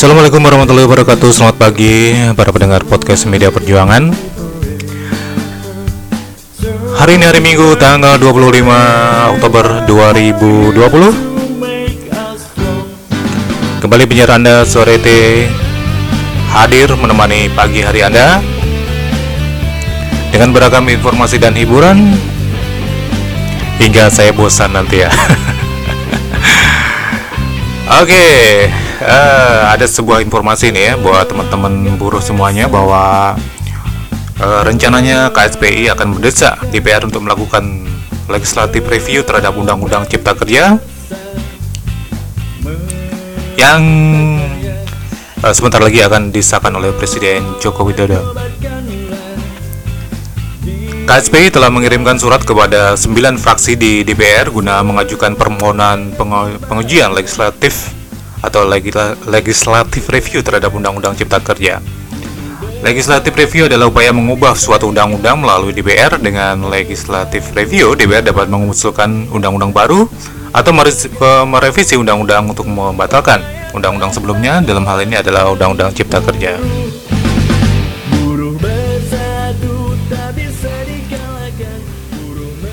Assalamualaikum warahmatullahi wabarakatuh. Selamat pagi para pendengar podcast media perjuangan. Hari ini hari Minggu tanggal 25 Oktober 2020 Kembali penyiar Anda sore T hadir menemani pagi hari Anda. Dengan beragam informasi dan hiburan Hingga saya bosan nanti ya Oke, okay, uh, eh, ada sebuah informasi nih ya buat teman-teman buruh semuanya bahwa uh, rencananya KSPI akan mendesak DPR untuk melakukan legislative review terhadap Undang-Undang Cipta Kerja yang uh, sebentar lagi akan disahkan oleh Presiden Joko Widodo. KSPI telah mengirimkan surat kepada 9 fraksi di DPR guna mengajukan permohonan pengujian legislatif atau legislatif review terhadap Undang-Undang Cipta Kerja. Legislatif review adalah upaya mengubah suatu undang-undang melalui DPR. Dengan legislatif review, DPR dapat mengusulkan undang-undang baru atau merevisi undang-undang untuk membatalkan undang-undang sebelumnya. Dalam hal ini adalah Undang-Undang Cipta Kerja.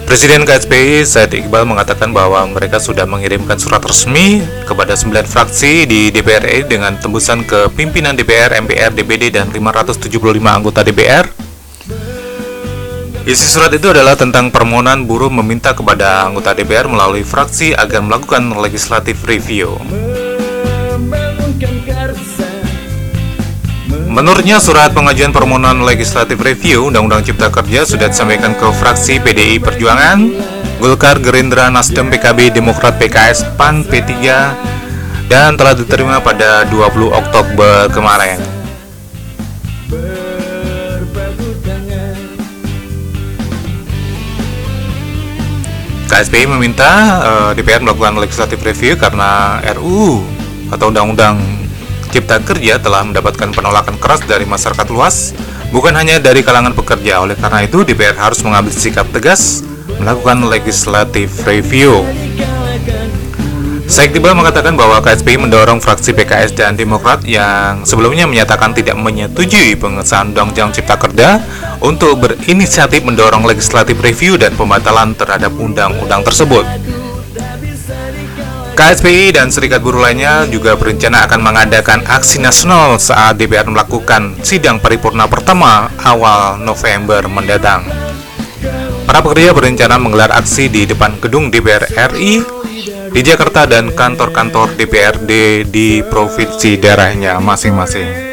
Presiden KSPI Said Iqbal mengatakan bahwa mereka sudah mengirimkan surat resmi kepada 9 fraksi di DPR RI dengan tembusan ke pimpinan DPR, MPR, DPD, dan 575 anggota DPR. Isi surat itu adalah tentang permohonan buruh meminta kepada anggota DPR melalui fraksi agar melakukan legislative review. Menurutnya, surat pengajuan permohonan legislatif review Undang-Undang Cipta Kerja sudah disampaikan ke fraksi PDI Perjuangan, Golkar, Gerindra, Nasdem, PKB, Demokrat, PKS, PAN, P3, dan telah diterima pada 20 Oktober kemarin. KSPI meminta uh, eh, DPR melakukan legislative review karena RU atau Undang-Undang Cipta Kerja telah mendapatkan penolakan keras dari masyarakat luas, bukan hanya dari kalangan pekerja. Oleh karena itu, DPR harus mengambil sikap tegas melakukan legislative review. Saik mengatakan bahwa KSPI mendorong fraksi PKS dan Demokrat yang sebelumnya menyatakan tidak menyetujui pengesahan Undang-Undang Cipta Kerja untuk berinisiatif mendorong legislative review dan pembatalan terhadap undang-undang tersebut. KSPI dan serikat buruh lainnya juga berencana akan mengadakan aksi nasional saat DPR melakukan sidang paripurna pertama awal November mendatang. Para pekerja berencana menggelar aksi di depan gedung DPR RI di Jakarta dan kantor-kantor DPRD di provinsi daerahnya masing-masing.